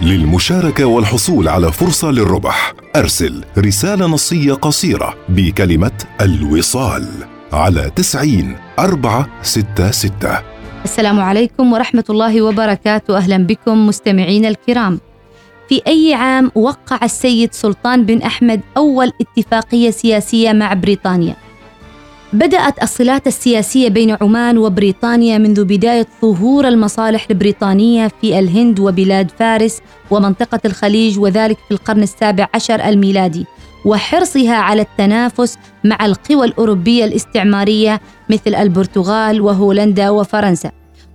للمشاركة والحصول على فرصة للربح. أرسل رسالة نصية قصيرة بكلمة الوصال على تسعين أربعة ستة ستة. السلام عليكم ورحمة الله وبركاته. أهلا بكم مستمعين الكرام. في أي عام وقع السيد سلطان بن أحمد أول اتفاقية سياسية مع بريطانيا؟ بدأت الصلات السياسية بين عمان وبريطانيا منذ بداية ظهور المصالح البريطانية في الهند وبلاد فارس ومنطقة الخليج وذلك في القرن السابع عشر الميلادي وحرصها على التنافس مع القوى الأوروبية الاستعمارية مثل البرتغال وهولندا وفرنسا.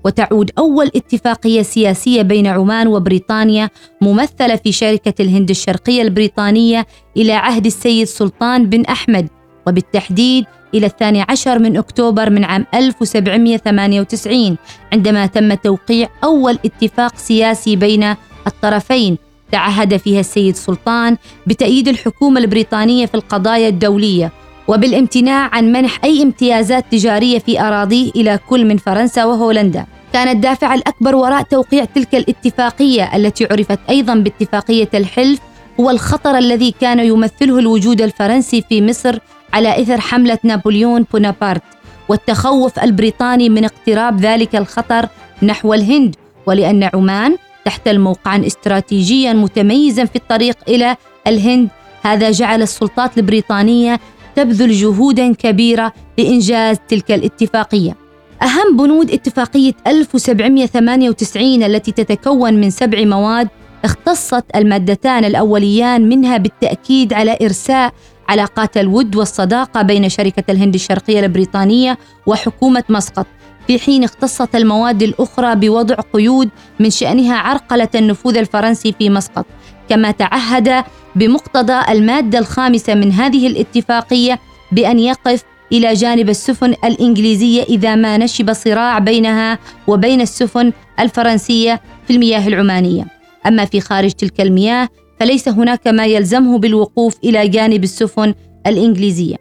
وتعود أول اتفاقية سياسية بين عمان وبريطانيا ممثلة في شركة الهند الشرقية البريطانية إلى عهد السيد سلطان بن أحمد وبالتحديد إلى الثاني عشر من أكتوبر من عام 1798 عندما تم توقيع أول اتفاق سياسي بين الطرفين تعهد فيها السيد سلطان بتأييد الحكومة البريطانية في القضايا الدولية وبالامتناع عن منح أي امتيازات تجارية في أراضيه إلى كل من فرنسا وهولندا. كان الدافع الأكبر وراء توقيع تلك الاتفاقية التي عرفت أيضا باتفاقية الحلف هو الخطر الذي كان يمثله الوجود الفرنسي في مصر على إثر حملة نابليون بونابرت والتخوف البريطاني من اقتراب ذلك الخطر نحو الهند ولأن عمان تحتل موقعا استراتيجيا متميزا في الطريق إلى الهند هذا جعل السلطات البريطانية تبذل جهودا كبيرة لإنجاز تلك الاتفاقية. أهم بنود اتفاقية 1798 التي تتكون من سبع مواد اختصت المادتان الأوليان منها بالتأكيد على إرساء علاقات الود والصداقة بين شركة الهند الشرقية البريطانية وحكومة مسقط. في حين اختصت المواد الأخرى بوضع قيود من شأنها عرقلة النفوذ الفرنسي في مسقط. كما تعهد بمقتضى المادة الخامسة من هذه الاتفاقية بأن يقف إلى جانب السفن الإنجليزية إذا ما نشب صراع بينها وبين السفن الفرنسية في المياه العمانية. أما في خارج تلك المياه فليس هناك ما يلزمه بالوقوف إلى جانب السفن الإنجليزية.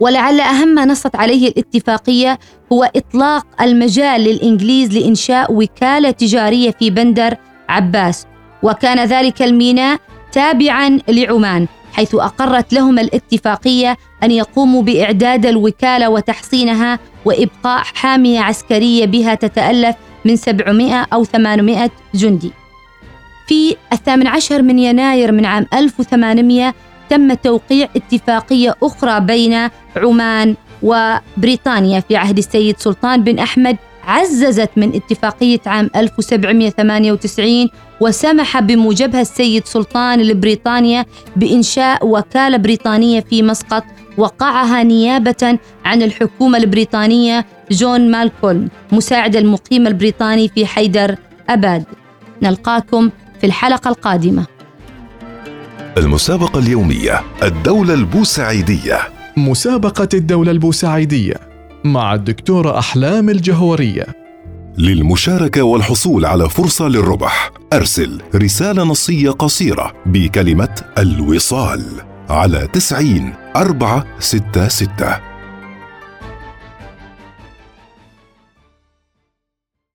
ولعل أهم ما نصت عليه الاتفاقية هو إطلاق المجال للإنجليز لإنشاء وكالة تجارية في بندر عباس وكان ذلك الميناء تابعا لعمان حيث أقرت لهم الاتفاقية أن يقوموا بإعداد الوكالة وتحصينها وإبقاء حامية عسكرية بها تتألف من 700 أو 800 جندي. في الثامن عشر من يناير من عام 1800 تم توقيع اتفاقية أخرى بين عمان وبريطانيا. في عهد السيد سلطان بن أحمد عززت من اتفاقية عام 1798 وسمح بموجبها السيد سلطان لبريطانيا بإنشاء وكالة بريطانية في مسقط وقعها نيابة عن الحكومة البريطانية جون مالكولم مساعد المقيم البريطاني في حيدر أباد. نلقاكم في الحلقة القادمة. المسابقة اليومية الدولة البوسعيدية. مسابقة الدولة البوسعيدية مع الدكتورة أحلام الجهورية. للمشاركة والحصول على فرصة للربح أرسل رسالة نصية قصيرة بكلمة الوصال على تسعين أربعة ستة ستة.